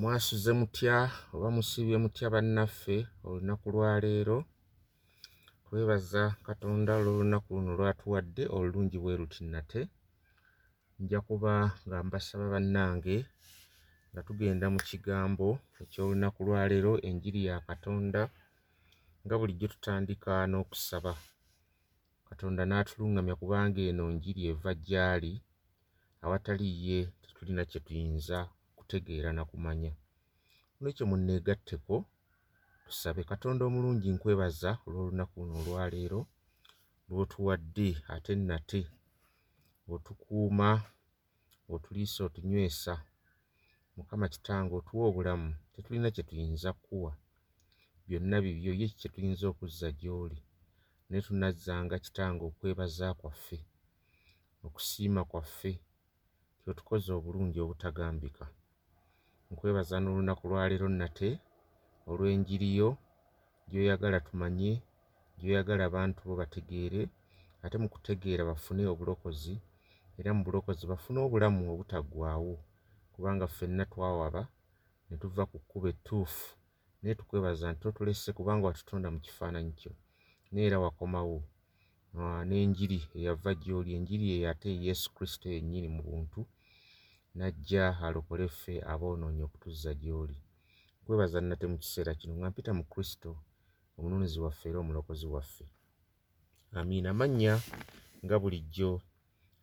mwasuze mutya oba musiibye mutya bannaffe olunaku lwaleero twebaza katonda olw'olunaku luno lwatuwadde olulungi bwe luti nate. Nja kuba nga mbasaba bannange nga tugenda mu kigambo eky'olunaku lwaleero enjiri ya katonda nga bulijjo tutandika n'okusaba. Katonda n'atuluŋŋamya kubanga eno njiri eva gy'ali awatali ye tetulina kye tuyinza kutegeera na kumanya. Olwekyo munneegatteko tusabe katonda omulungi nkwebaza olw'olunaku luno olwaleero lw'otuwadde ate nate otukuuma otuliisa otunywesa. Mukama kitange otuwa obulamu tetulina kye tuyinza kkuwa byonna bibyo ye kye tuyinza okuzza gy'oli. Naye tunazzanga kitange okwebaza kwaffe okusiima kwaffe ky'otukoze obulungi obutagambika nkwebaza n'olunaku lwaleero nate olw'enjiri yo gy'oyagala tumanye gy'oyagala abantu bo bategeere ate mu kutegeera bafune obulokozi era mu bulokozi bafune obulamu obutaggwaawo kubanga ffenna twawaba ne tuva ku kkubo ettuufu naye tukwebaza nti totulese kubanga watutonda mu kifaananyi kyo naye era wakomawo. N'enjiri eyava gy'oli enjiri eyo ate yesu kristo yennyini mu buntu n'ajja alokole ffe aboonoonyi okutuzza gy'oli. Nkwebaza nate mu kiseera kino nga mpita mu kristo omununuzi waffe era omulokozi waffe. Amiina. Amannya nga bulijjo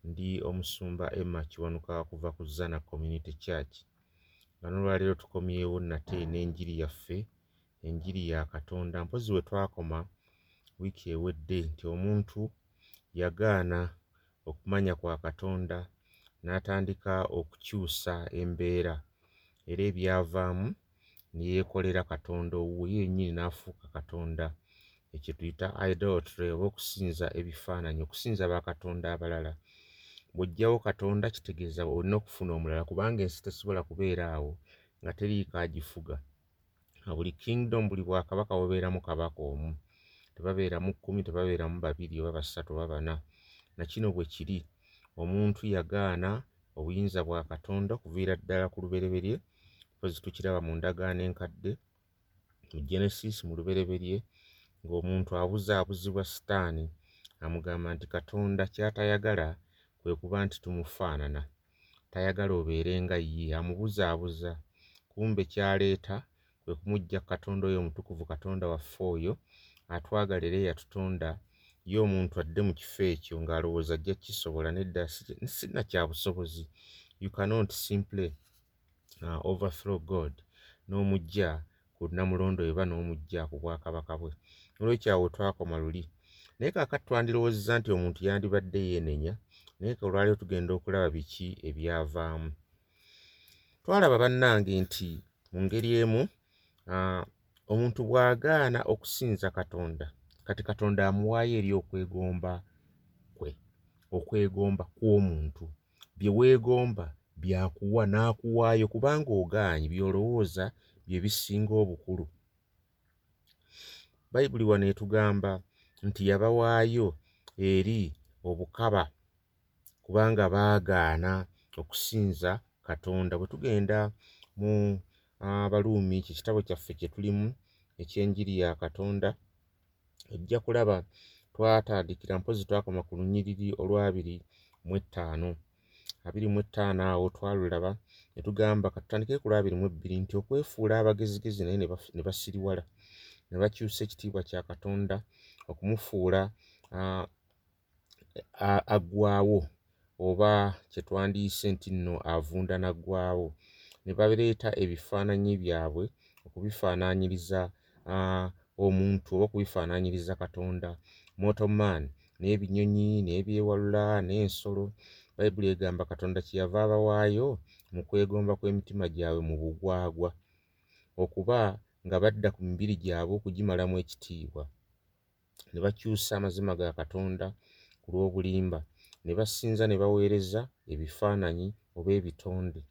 ndi omusumba emma kiwanuka kuva ku zana community church. Nga n'olwaleero tukomyewo nate n'enjiri yaffe enjiri ya katonda. Mpozi we twakoma wiiki ewedde nti omuntu yagaana okumanya kwa katonda n'atandika okukyusa embeera. Era ebyavaamu ne yeekolera katonda owuwe ye yennyini n'afuuka katonda. Ekyo tuyita idolatry oba okusinza ebifaananyi okusinza bakatonda abalala. Bw'oggyawo katonda kitegeeza olina okufuna omulala kubanga ensi tesobola kubeera awo nga teriiko agifuga. Buli kingdom buli bwakabaka bubeeramu kabaka omu. Tebabeeramu kkumi tebabeeramu babiri oba basatu oba bana. Na kino bwe kiri omuntu yagaana obuyinza bwa katonda okuviira ddala ku lubereberye mpozi tukiraba mu ndagaano enkadde mu genesis mu lubereberye ng'omuntu abuzaabuzibwa sitaani. Amugamba nti katonda ky'atayagala kwe kuba nti tumufaanana. Tayagala obeere nga ye amubuzaabuza kumbe kyaleeta kwe kumugja katonda oyo omutukuvu katonda waffe oyo atwagala era eyatutonda ye omuntu adde mu kifo ekyo ng'alowooza ajja kisobola nedda sina kya busobozi. You cannot simply uh, overthrow god. N'omujja ku namulondo eba n'omujja ku bwakabaka bwe. Olwekyo awo twakoma luli. Naye kaakati twandirowoozeza nti omuntu yandibadde yeenenya naye olwaliwo tugenda okulaba biki ebyavaamu. Twalaba bannange nti mu ngeri emu uh, omuntu bw'agaana okusinza katonda kati katonda amuwaayo eri okwegomba kwe okwegomba kw'omuntu. Bye weegomba byakuwa n'akuwaayo kubanga ogaanye by'olowooza bye bisinga obukulu. Bayibuli wano etugamba nti yabawaayo eri obukaba kubanga baagaana okusinza katonda. Bwe tugenda mu abaluumi uh, kye kitabo kyaffe kye tulimu ekyenjiri ya katonda ojja kulaba twatandikira mpozi twakoma ku lunyiriri olwabiri mu ettaano. Abiri mu ettaano awo twalulaba ne tugamba katutandike ku lwabiri mu ebbiri nti okwefuula abagezigezi naye ne basiriwala ne bakyusa ekitiibwa kya katonda okumufuula aggwaawo oba kye twandiyise nti nno avunda n'aggwaawo. Ne baleeta ebifaananyi byabwe okubifaanaanyiriza omuntu oba okubifaanaanyiriza katonda. Motoman n'ebinyonyi n'ebyewalula n'ensolo. Bayibuli egamba katonda kyeyava abawaayo mu kwegomba kw'emitima gyabwe mu bugwagwa okuba nga badda ku mibiri gyabwe okugimalamu ekitiibwa. Ne bakyusa amazima ga katonda ku lw'obulimba ne basinza ne baweereza ebifaananyi oba ebitonde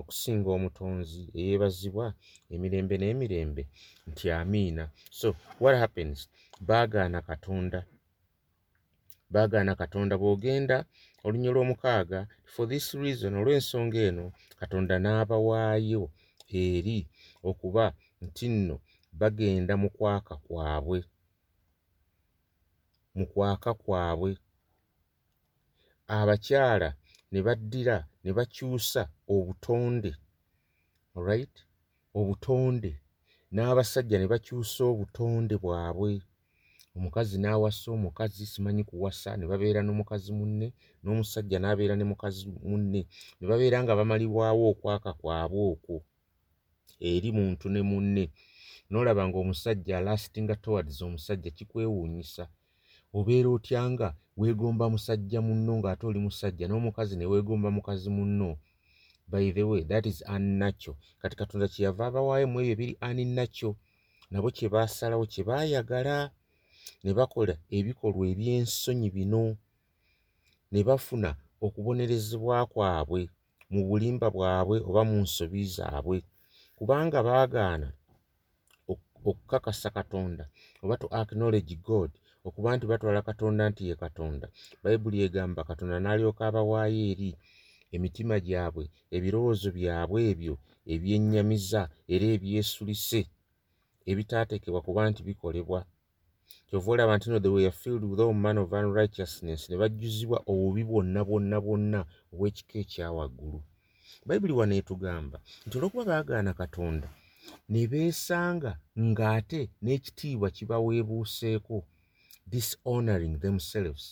okusinga omutonzi eyeebazibwa emirembe n'emirembe nti amiina. So what happens? Baagaana katonda. Baagaana katonda bw'ogenda olunnyo lw'omukaaga for this reason olw'ensonga eno katonda n'abawaayo eri okuba nti nno bagenda mu kwaka kwabwe. Mu kwaka kwabwe abakyala ne baddira ne bakyusa obutonde right? Obutonde. N'abasajja ne bakyusa obutonde bwabwe. Omukazi n'awasa omukazi simanyi kuwasa ne babeera n'omukazi munne n'omusajja n'abeera ne mukazi munne ne babeera nga bamalibwawo okwaka kwabwe okwo eri muntu ne munne. N'olaba ng'omusajja alastinga towards omusajja kikwewuunyisa obeera otya nga weegomba musajja munno ng'ate oli musajja n'omukazi ne weegomba mukazi munno? By the way that is unnatural kati katonda kyeyava abawaayo mu ebyo biri unnatural nabo kye baasalawo kye baayagala ne bakola ebikolwa eby'ensonyi bino. Ne bafuna okubonerezebwa kwabwe mu bulimba bwabwe oba mu nsobi zaabwe. Kubanga baagaana okukakasa katonda oba to acknowledge god okuba nti batwala katonda nti ye katonda. Bayibuli egamba katonda n'alyoka abawaayo eri emitima gyabwe ebirowoozo byabwe ebyo ebyennyamiza era ebyesulise ebitaateekebwa kuba nti bikolebwa. Kyova olaba nti no the way filled with all man of unrighteousness. Ne bajjuzibwa obubi bwonna bwonna bwonna obw'ekika ekyawaggulu bayibuli wano etugamba nti olwokuba baagaana katonda ne beesanga ng'ate n'ekitiibwa kibaweebuuseeko dishonoring themselves.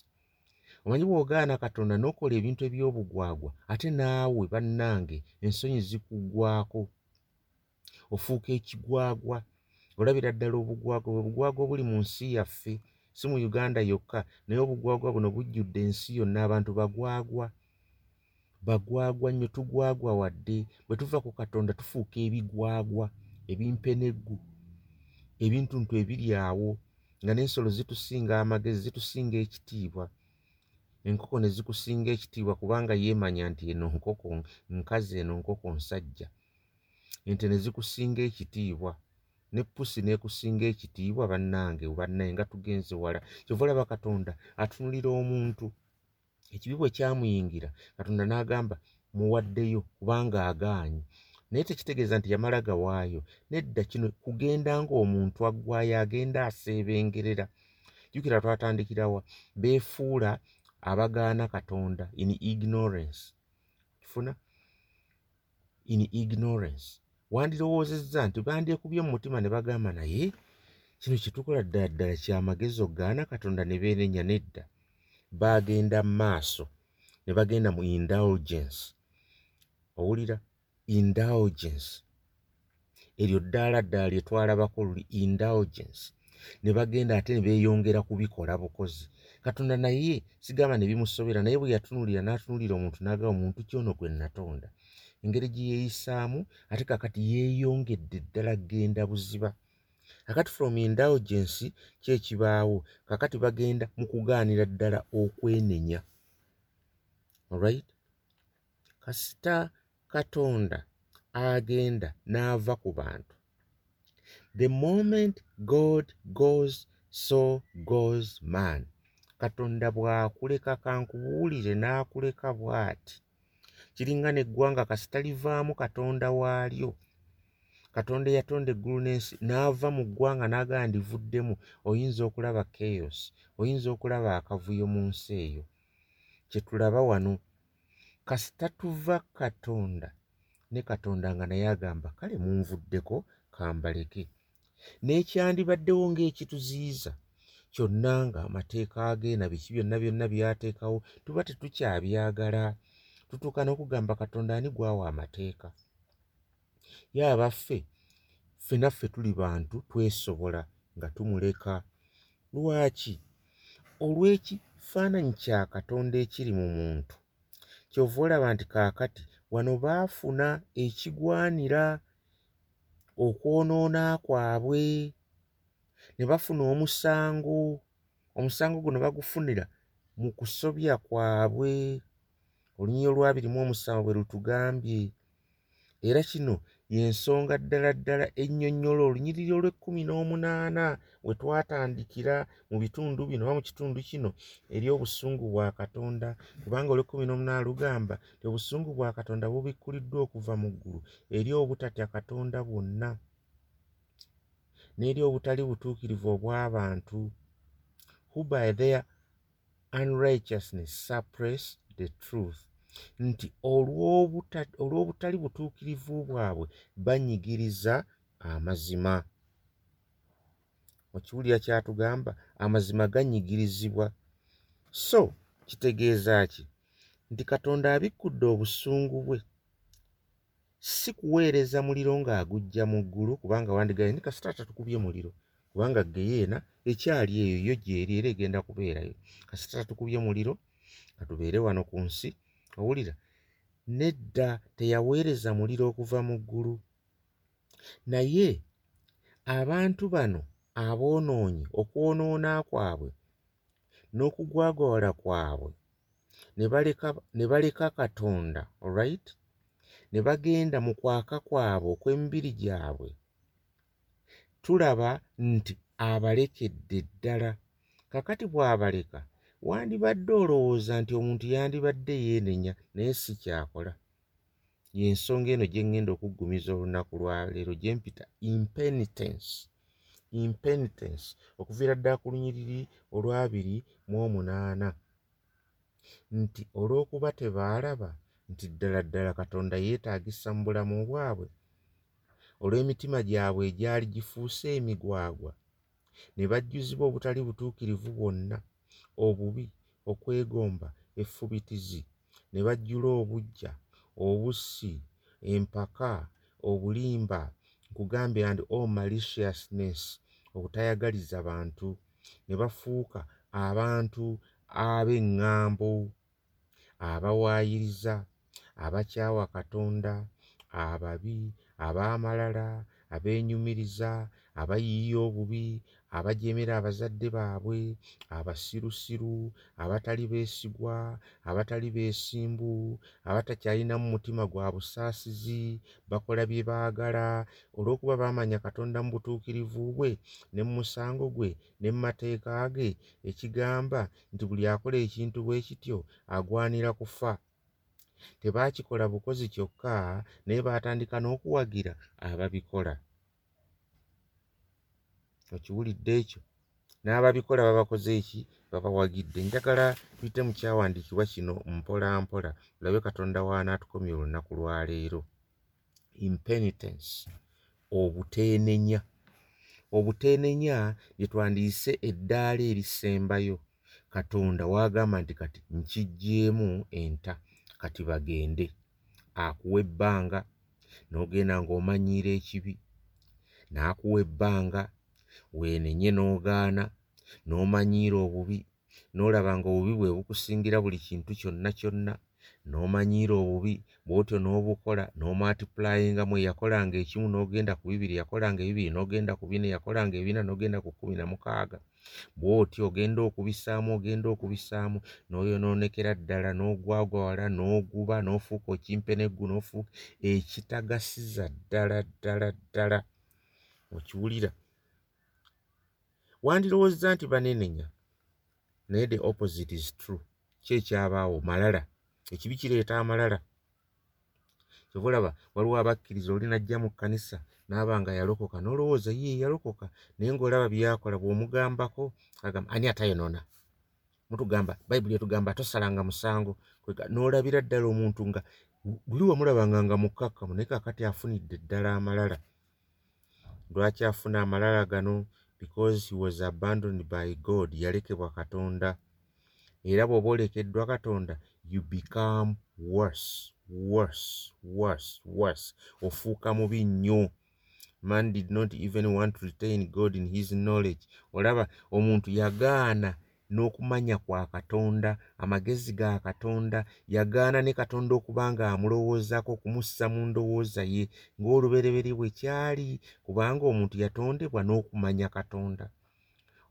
Omanyi bw'ogaana katonda n'okola ebintu eby'obugwagwa ate naawe bannange ensonyi zikuggwako ofuuka ekigwagwa olabira ddala obugwagwa bwe bugwagwa obuli mu nsi yaffe si mu uganda yokka naye obugwagwa buno bujjudde ensi yonna abantu bagwagwa. Bagwagwa nnyo tugwagwa wadde. Bwe tuva ku katonda tufuuka ebigwagwa ebimpeneggu ebintuntu ebiri awo nga n'ensolo zitusinga amagezi zitusinga ekitiibwa. Enkoko ne zikusinga ekitiibwa kubanga yeemanya nti eno nkoko nkazi eno nkoko nsajja. Ente ne zikusinga ekitiibwa. Ne pusi n'ekusinga ekitiibwa bannange bannaye nga tugenze wala. Kyova olaba katonda atunulira omuntu. Ekibi bwe kyamuyingira katonda n'agamba muwaddeyo kubanga agaanye naye tekitegeeza nti yamala gawaayo nedda kino kugenda ng'omuntu aggwayo agenda aseebengerera. Jjukira twatandikirawa beefuula abagaana katonda in ignorance. Kifuna? In ignorance. Wandirowoozezza nti bandyekubye mu mutima ne bagamba naye kino kyetukola ddala ddala kyamagezi okugaana katonda ne beenenya nedda. Baagenda mu maaso ne bagenda mu indulgence. Owulira indulgence. Eryo ddaala ddala lye twalabako luli indulgence. Ne bagenda ate ne beeyongera kubikola bukozi. Katonda naye sigamba ne bimusobera naye bwe yatunuulira n'atunuulira omuntu n'agaba omuntu kyono gwe natonda? Engeri gye yeeyisaamu ate kakati yeeyongedde ddala genda buziba. Kakati from indulgence kyekibaawo kakati bagenda mu kugaanira ddala okwenenya. Alright kasita katonda agenda n'ava ku bantu. The moment god goes so goes man. Katonda bw'akuleka kankubuulire n'akuleka bw'ati? Kiringa neggwanga kasita livaamu katonda waalyo. Katonda eyatonda eggulu n'ensi n'ava mu ggwanga n'agamba ndivuddemu oyinza okulaba chaos oyinza okulaba akavuyo mu nsi eyo. Kye tulaba wano kasita tuva katonda. Ne katonda nga naye agamba kale munvuddeko kambaleke. N'ekyandibaddewo ng'ekituziyiza kyonna nga amateeka ge na biki byonna byonna byateekawo tuba tetukyabyagala tutuuka n'okugamba katonda ani gwawa amateeka? Ye abaffe ffe naffe tuli bantu twesobola nga tumuleka. Lwaki? Olw'ekifaananyi kya katonda ekiri mu muntu kyova olaba nti kaakati wano baafuna ekigwanira okwonoona kwabwe ne bafuna omusango omusango guno bagufunira mu kusobya kwabwe. Olunyiri olwabiri mu omusanvu bwe lutugambye. Era kino yensonga ddala ddala ennyonnyola olunyiriri olw'ekkumi n'omunaana we twatandikira mu bitundu bino oba mu kitundu kino eri obusungu bwa katonda kubanga olw'ekkumi n'omunaana lugamba ti obusungu bwa katonda bubikkuliddwa okuva mu ggulu eri obutatya katonda bwonna n'eri obutali butuukirivu obw'abantu. Who by their unrighteousness suppress the truth nti olw'obutali butuukirivu bwabwe banyigiriza amazima. Okiwulira kyatugamba amazima ganyigirizibwa. So kitegeeza ki? Nti katonda abikkudde obusungu bwe si kuweereza muliro ng'agujja mu ggulu kubanga wandigaye ndi kasitaata tukubye muliro. Kubanga geyeena ekyali eyo yo gyeri era egenda kubeerayo. Kasitaata tukubye muliro katubeere wano ku nsi owulira nedda teyaweereza muliro okuva mu ggulu. Naye abantu bano aboonoonyi okwonoona kwabwe n'okugwagwala kwabwe ne baleka katonda olright ne bagenda mu kwaka kwabwe okw'emibiri gyabwe. Tulaba nti abalekedde ddala. Kakati bw'abaleka wandibadde olowooza nti omuntu yandibadde yeenenya naye si kyakola. Y'ensonga eno gye ŋŋenda okuggumiza olunaku lwaleero gye mpita impenitence impenitence okuviira ddala ku lunyiriri olwabiri mu omunaana. Nti olw'okuba tebaalaba nti ddala ddala katonda yeetaagisa mu bulamu bwabwe olw'emitima gyabwe egyali gifuuse emigwagwa ne bajjuzibwa obutali butuukirivu bwonna obubi okwegomba effubitizi ne bajjula obuggya obussi empaka obulimba nkugambye and all maliciousness obutayagaliza bantu ne bafuuka abantu ab'eŋŋambo abawaayiriza abakyawa katonda ababi ab'amalala abeenyumiriza abayiiya obubi abajeemera abazadde baabwe abasirusiru abatali beesigwa abatali beesimbu abatakyalinamu mutima gwa busaasizi bakola bye baagala. Olw'okuba baamanya katonda mu butuukirivu bwe ne mu musango gwe ne mu mateeka ge ekigamba nti buli akola ekintu bwe kityo agwanira kufa. Tebaakikola bukozi kyokka naye baatandika n'okuwagira ababikola okiwulidde ekyo. N'ababikola babakoze eki? Babawagidde. Njagala tuyite mu kyawandiikibwa kino mpola mpola tulabe katonda waanaatukomya olunaku lwaleero impenitence. Obuteenenya. Obuteenenya lye twandiyise eddaala erisembayo. Katonda waagamba nti kati nkiggyemu enta kati bagende. Akuwa ebbanga n'ogenda ng'omanyiira ekibi. N'akuwa ebbanga weenenye n'ogaana n'omanyiira obubi n'olaba ng'obubi bwe bukusingira buli kintu kyonna kyonna n'omanyiira obubi bw'otyo n'obukola n'omatipulayingamu eyakolanga ekimu n'ogenda ku bibiri yakolanga ebibiri n'ogenda ku bina yakolanga ebina n'ogenda ku kkumi na mukaaga. Bw'otyo ogenda okubisaamu ogenda okubisaamu n'oyonoonekera ddala n'ogwagwala n'oguba n'ofuuka okimpeneggu n'ofuuka ekitagasiza ddala ddala ddala. Okiwulira wandirowoozezza nti baneenenya naye the opposite is true. Ki ekyabaawo? Malala. Ekibi kireeta amalala. Kyova olaba waliwo abakkiriza oli najja mu kkanisa naaba nga yalokoka n'olowooza ye yalokoka. Naye ng'olaba byakola bw'omugambako agamba ani atayonoona mutugamba bayibuli etugamba tosalanga musango. N'olabira ddala omuntu nga luli wamulabanga nga mukkakkamu naye kakati afunidde ddala amalala. Lwaki afuna amalala gano because he was abandoned by god yalekebwa katonda. Era bw'oba olekeddwa katonda you become worse worse worse worse. Ofuuka mubi nnyo. Man did not even want to retain god in his knowledge. Olaba omuntu yagaana n'okumanya kwa katonda amagezi ga katonda yagaana ne katonda okuba nga amulowoozaako okumussa mu ndowooza ye ng'olubereberye bwe kyali kubanga omuntu yatondebwa n'okumanya katonda.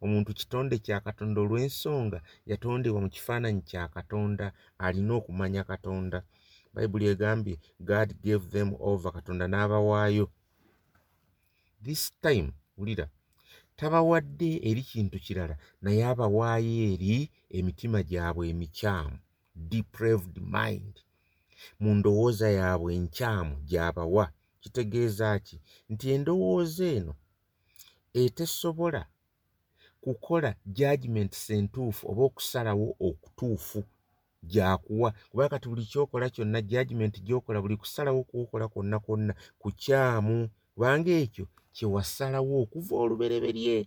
Omuntu kitonde kya katonda olw'ensonga yatondebwa mu kifaananyi kya katonda alina okumanya katonda. Bayibuli egambye god gave them over katonda n'abawaayo. This time wulira tabawadde eri kintu kirala naye abawaayo eri emitima gyabwe emikyamu depraved mind. Mu ndowooza yaabwe enkyamu gy'abawa kitegeeza ki? Nti endowooza eno etesobola kukola judgments entuufu oba okusalawo okutuufu gyakuwa. Kubanga kati buli kyokola kyonna judgment gyokola buli kusalawo kwokola kwonna kwonna kukyamu. Kubanga ekyo kyewasalawo okuva olubereberye.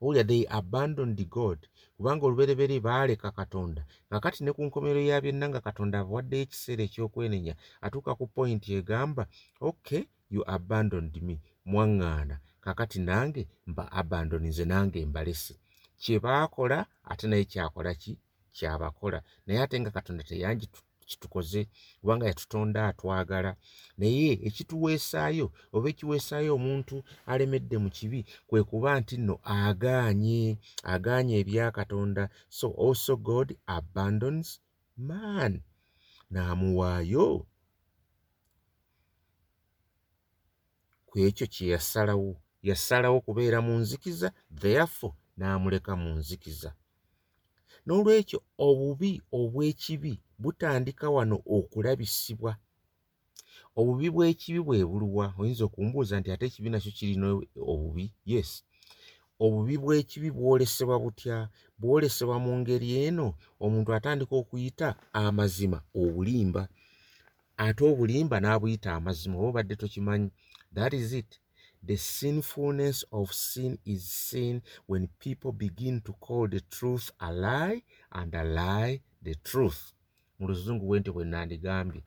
Owulira they abandoned god. Kubanga olubereberye baaleka katonda. Kakati ne ku nkomero ya byonna nga katonda abawaddeyo ekiseera ekyokwenenya atuuka ku pointi egamba okay you abandoned me. Mwaŋŋaana. Kakati nange mba abandonize nange mbalese. Kye baakola ate naye kyakola ki? Kyabakola naye ate nga katonda teyangi kitukoze kubanga yatutonda atwagala naye ekituweesaayo oba ekiweesaayo omuntu alemedde mu kibi kwe kuba nti nno agaanye agaanye ebya katonda. So also god abandons man. N'amuwaayo. Ku ekyo kye yasalawo yasalawo kubeera mu nzikiza therefore n'amuleka mu nzikiza. N'olwekyo obubi obw'ekibi butandika wano okulabisibwa. Obubi bw'ekibi bwe buluwa oyinza okumbuuza nti ate ekibi nakyo kirina obubi? Yes. Obubi bw'ekibi bwolesebwa butya? Bwolesebwa mu ngeri eno? Omuntu atandika okuyita amazima obulimba ate obulimba n'abuyita amazima oba obadde tokimanyi. That is it. The sinfulness of sin is seen when people begin to call the truth a lie and a lie the truth. Mu luzungu bwe nti bwe nandigambye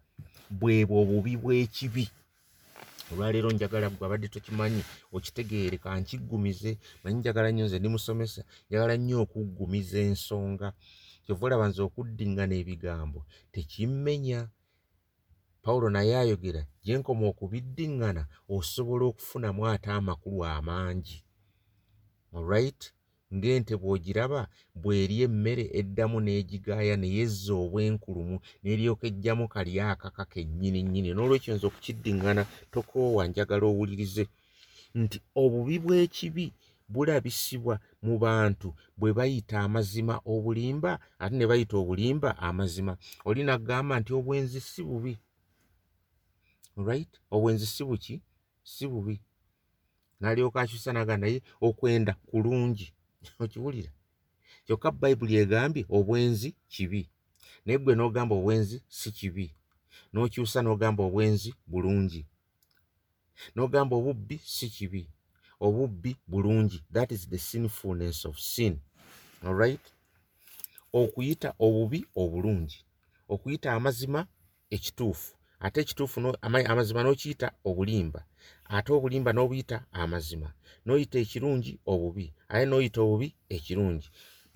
bwebwe obubi bw'ekibi olwaleero njagala gwe abadde tokimanyi okitegeere kankiggumize manyi njagala nnyo nze ndi musomesa njagala nnyo okuggumiza ensonga. Kyova olaba nze okuddiŋŋana ebigambo tekimmenya pawulo naye ayogera gye nkoma okubiddiŋŋana osobola okufunamu ate amakulu amangi. Olright ng'ente bw'ogiraba bw'eri emmere eddamu n'egigaaya neyezza obwenkulumu n'eryoka ejjamu kali akaka kennyini nnyini n'olwekyo nza okukiddiŋŋana tokoowa njagala owulirize nti obubi bw'ekibi bulabisibwa mu bantu bwe bayita amazima obulimba ate ne bayita obulimba amazima. Oli naggamba nti obwenzi si bubi right? Obwenzi si buki? Si bubi. N'alyoka akyusa naga naye okwenda kulungi okiwulira kyokka bayibuli egambye obwenzi kibi. Naye gwe n'ogamba obwenzi si kibi. N'okyusa n'ogamba obwenzi bulungi. N'ogamba obubbi si kibi. Obubbi bulungi. That is the sinfulness of sin. Alright okuyita obubi obulungi. Okuyita amazima ekituufu. Ate ekituufu amazima n'okiyita obulimba ate obulimba n'obuyita amazima n'oyita ekirungi obubi ate n'oyita obubi ekirungi.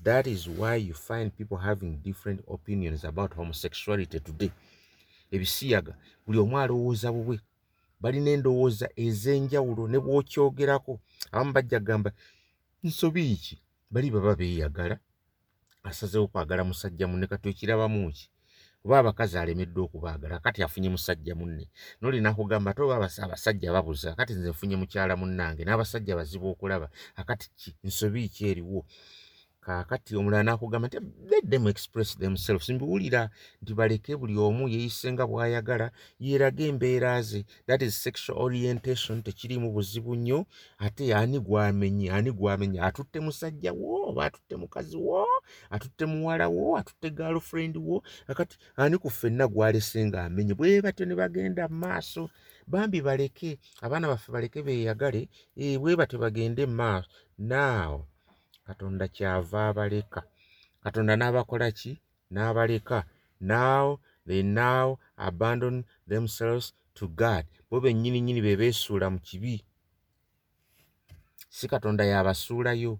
That is why you find people having different opinions about homosexuality today. Ebisiyaga buli omu alowooza bubwe balina endowooza ez'enjawulo ne bw'okyogerako. Abamu bajja kugamba nsobi ki? Bali baba beeyagala. Asazeewo kwagala musajja munne kati okirabamu ki oba abakazi alemeddwa okubaagala kati afunye musajja munne. Nolina kugamba ate oba abasajja babuza kati nze nfunye mukyala munnange n'abasajja bazibu okulaba akati ki nsobi ki eriwo kaakati omulala nakugamba nti let them express themselves. Mbiwulira nti baleke buli omu yeeyise nga bw'ayagala yeerage embeera ze. That is sexual orientation tekirimu buzibu nnyo. Ate ani gwamenye ani gwamenye? Atutte musajja wo oba atutte mukazi wo atutte muwala wo atutte girlfriend wo? Akati ani ku ffenna gwalese ng'amenye? Bwe batyo ne bagenda mu maaso. Bambi baleke abaana baffe baleke beeyagale eh, bwe batyo bagende mu maaso. Naawo katonda kyava abaleka. Katonda n'abakola ki? N'abaleka. Now they now abandon themselves to god. Bo bennyini nnyini be beesuula mu kibi. Si katonda yabasuulayo.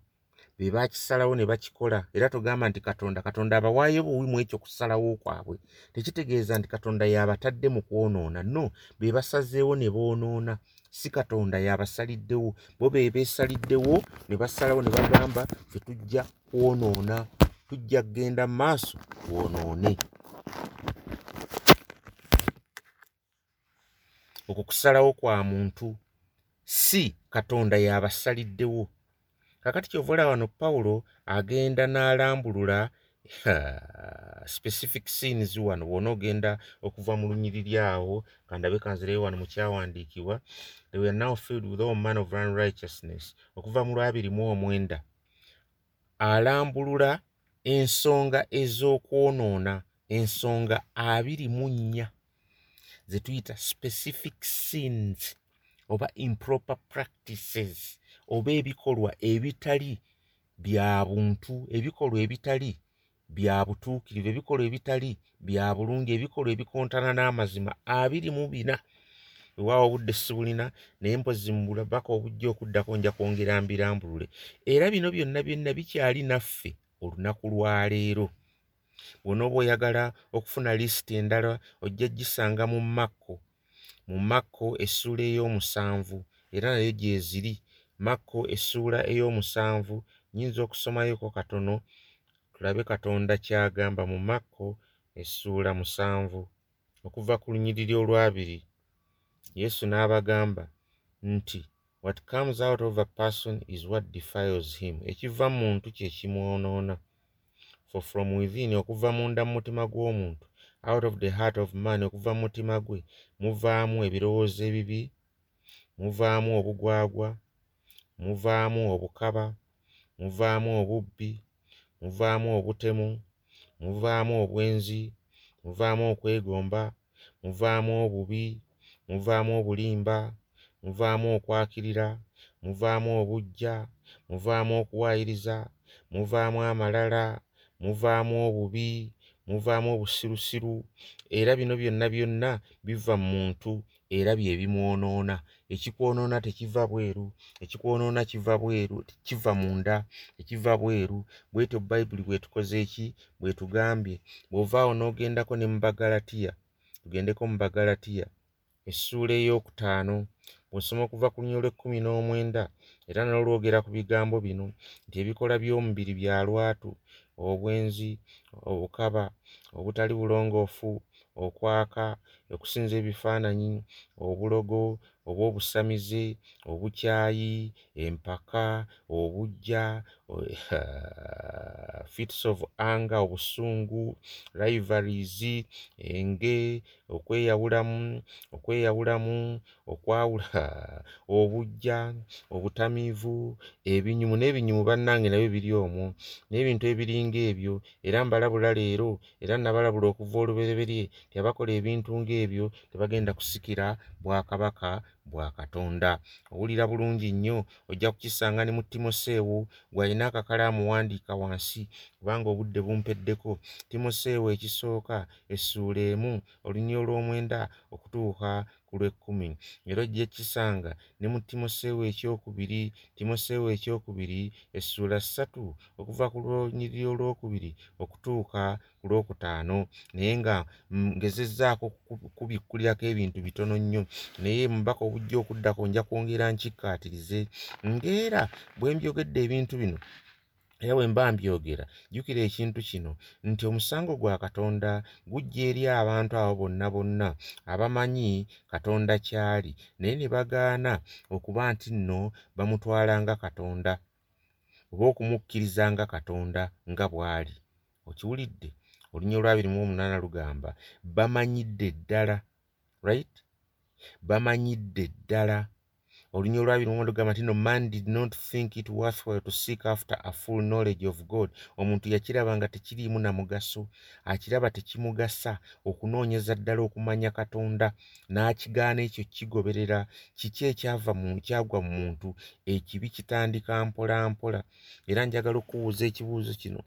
Be bakisalawo ne bakikola. Era togamba nti katonda katonda abawaayo buwi mu ekyo kusalawo kwabwe. Tekitegeeza nti katonda yabatadde mu kwonoona. No be basazeewo ne boonoona si katonda yabasaliddewo bo be beesaliddewo ne basalawo ne bagamba fe tujja kwonoona tujja kgenda mu maaso twonoone okwo kusalawo kwa muntu si katonda yabasaliddewo. Kakati kyovaola wano pawulo agenda n'alambulula specific scenes wano bwona ogenda okuva mu lunyiriri awo kandabe kanzireyo wano mukyawandiikibwa they were now filled with all man of unrighteousness. Okuva mu lwabiri mu omwenda alambulula ensonga ez'okwonoona ensonga abiri mu nnya ze tuyita specific scenes oba improper practices oba ebikolwa ebitali bya buntu ebikolwa ebitali bya butuukirivu ebikolwa ebitali bya bulungi ebikolwa ebikontana n'amazima abiri mu bina. Ewaawo obudde sibulina naye mpozimbula baka obujja okuddako nja kwongera mbirambulule. Era bino byonna byonna bikyali naffe olunaku lwaleero bwona oba oyagala okufuna lisiti endala ojja gisanga mu makko. Mu makko essuula ey'omusanvu era nayo gyeziri makko essuula ey'omusanvu nyinza okusomayoko katono tulabe katonda kyagamba mu makko essuula musanvu okuva ku lunyiriri olwabiri. Yesu n'abagamba nti what comes out of a person is what defiles him. Ekiva mu muntu kye kimwonoona. For from within okuva munda mu mutima gw'omuntu out of the heart of man okuva mu mutima gwe muvaamu ebirowoozo ebibi muvaamu obugwagwa muvaamu obukaba muvaamu obubbi muvaamu obutemu muvaamu obwenzi muvaamu okwegomba muvaamu obubi muvaamu obulimba muvaamu okwakirira muvaamu obujja muvaamu okuwaayiriza muvaamu amalala muvaamu obubi muvaamu obusirusiru. Era bino byonna byonna biva mu muntu era bye bimwonoona. Ekikwonoona tekiva bweru ekikwonoona kiva bweru kiva munda ekiva bweru. Bwetyo bayibuli bwetukoze eki? Bwetugambye bw'ovaawo n'ogendako ne mu bagalatiya tugendeko mu bagalatiya essuula ey'okutaano bw'osoma okuva ku lunya olw'ekkumi n'omwenda era n'olwogera ku bigambo bino nti ebikola by'omubiri bya lwatu obwenzi obukaba obutali bulongoofu okwaka okusinza ebifaananyi obulogo oba obusamize obukyayi empaka obujja fits of anger obusungu rivaries enge okweyawulamu okweyawulamu okwawula obujja obutamiivu ebinyumu n'ebinyumu bannange nabyo biri omwo. N'ebintu ebiringa ebyo era mbalabula leero era nabalabula okuva olubereberye tyabakola ebintu ng'ebyo tebagenda kusikira bwakabaka bwa katonda. Owulira bulungi nnyo ojja kukisanga ne mu timoseewo gwalina akakalaamu wandiika wansi kubanga obudde bumpeddeko. Timoseewo ekisooka essuula emu olunya olw'omwenda okutuuka ku lw'ekkumi. Era ojja ekisanga ne mu timoseewo ekyokubiri timoseewo ekyokubiri essuula ssatu okuva ku lwonyiriri olwokubiri okutuuka ku lwokutaano. Naye nga ngezezzaako kubikkulirako ebintu bitono nnyo. Naye mubaka obujja okuddako nja kwongera nkikkaatirize ng'era bwe mbyogedde ebintu bino era bwe mba mbyogera jjukira ekintu kino nti omusango gwa katonda gujja eri abantu abo bonna bonna abamanyi katonda kyali naye ne bagaana okuba nti nno bamutwala nga katonda oba okumukkiriza nga katonda nga bw'ali. Okiwulidde? Olunya olwabiri mu omunaana lugamba bamanyidde ddala right bamanyidde ddala. Olunya olwabiri mu lugamba nti no man did not think it worthwhile to seek after a full knowledge of god. Omuntu yakiraba nga tekiriimu na mugaso akiraba tekimugasa okunoonyeza ddala okumanya katonda n'akigaana ekyo kigoberera. Kiki ekyava mu kyagwa mu muntu? Ekibi kitandika mpola mpola. Era njagala okubuuza ekibuuzo kino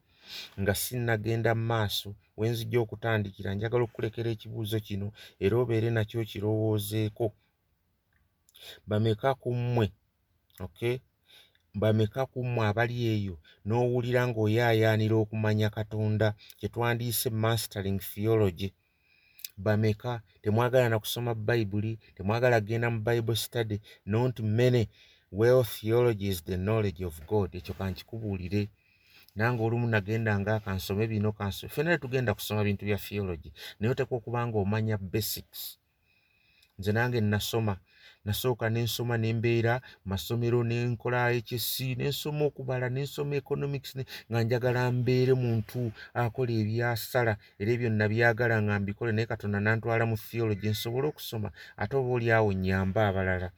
nga sinnagenda mu maaso wenzijja okutandikira njagala okukulekera ekibuuzo kino era obeere nakyo kirowoozeeko. Bameka ku mmwe okay? Bameka ku mmwe abali eyo n'owulira ng'oyaayaanira okumanya katonda kye twandiise mastering theology. Bameka temwagala na kusoma bayibuli temwagala kgenda mu bible study not many. Well theology is the knowledge of god. Ekyo kankikubuulire nange olumu nagenda nga kansome bino kansome fenale tugenda kusoma bintu bya theology naye otekwa okuba nga omanya basics. Nze nange nasoma nasooka nensoma nembeera masomero nenkola hs nensoma okubala nensoma economics nga njagala mbeere muntu akola ebyasala era ebyo nabyagala nga mbikole naye katonda nantwala mu theology nsobole okusoma ate oba oli awo nyamba abalala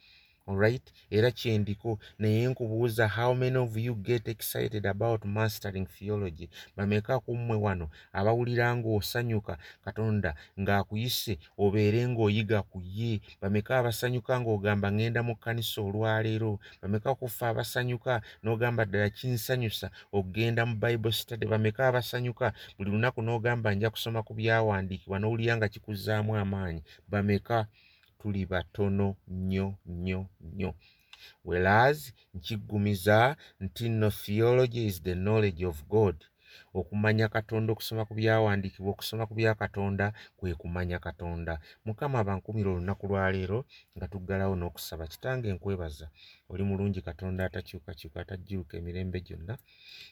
alright era kyendiko. Naye nkubuuza how many of you get excited about mastering theology? Bameka kummwe wano abawulira ngaosanyuka katonda ng'akuyise obeere ng'oyiga ku ye. Bameka abasanyuka ng'ogamba ŋŋenda mu kkanisa olwaleero bameka kufa abasanyuka n'ogamba ddala kinsanyusa okgenda mu bible study. Bameka abasanyuka buli lunaku n'ogamba nja kusoma ku byawandiikibwa n'owulira nga kikuzzaamu amaanyi. Bameka tuli batono nnyo nnyo nnyo. Whereas nkiggumiza nti no theology is the knowledge of god okumanya katonda okusoma ku byawandiikibwa okusoma ku bya katonda kwe kumanya katonda. Mukama abankumira olunaku lwaleero nga tuggalawo n'okusaba. Kitange nkwebaza oli mulungi katonda atakyukakyuka atajjuuka emirembe gyonna?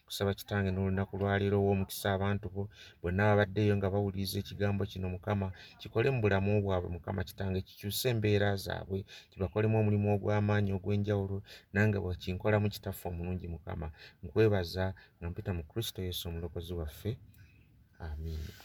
Kusaba kitange n'olunaku lwaleero ow'omukisa abantu bo bonna babaddeeyo nga bawuliriza ekigambo kino mukama kikole mu bulamu bwabwe mukama kitange kikyuse embeera zaabwe kibakolemu omulimu ogw'amaanyi ogw'enjawulo nange bwekinkola mu kitaffe omulungi mukama. Nkwebaza nga mpita mu kristo yesu omulokozi waffe. Amiina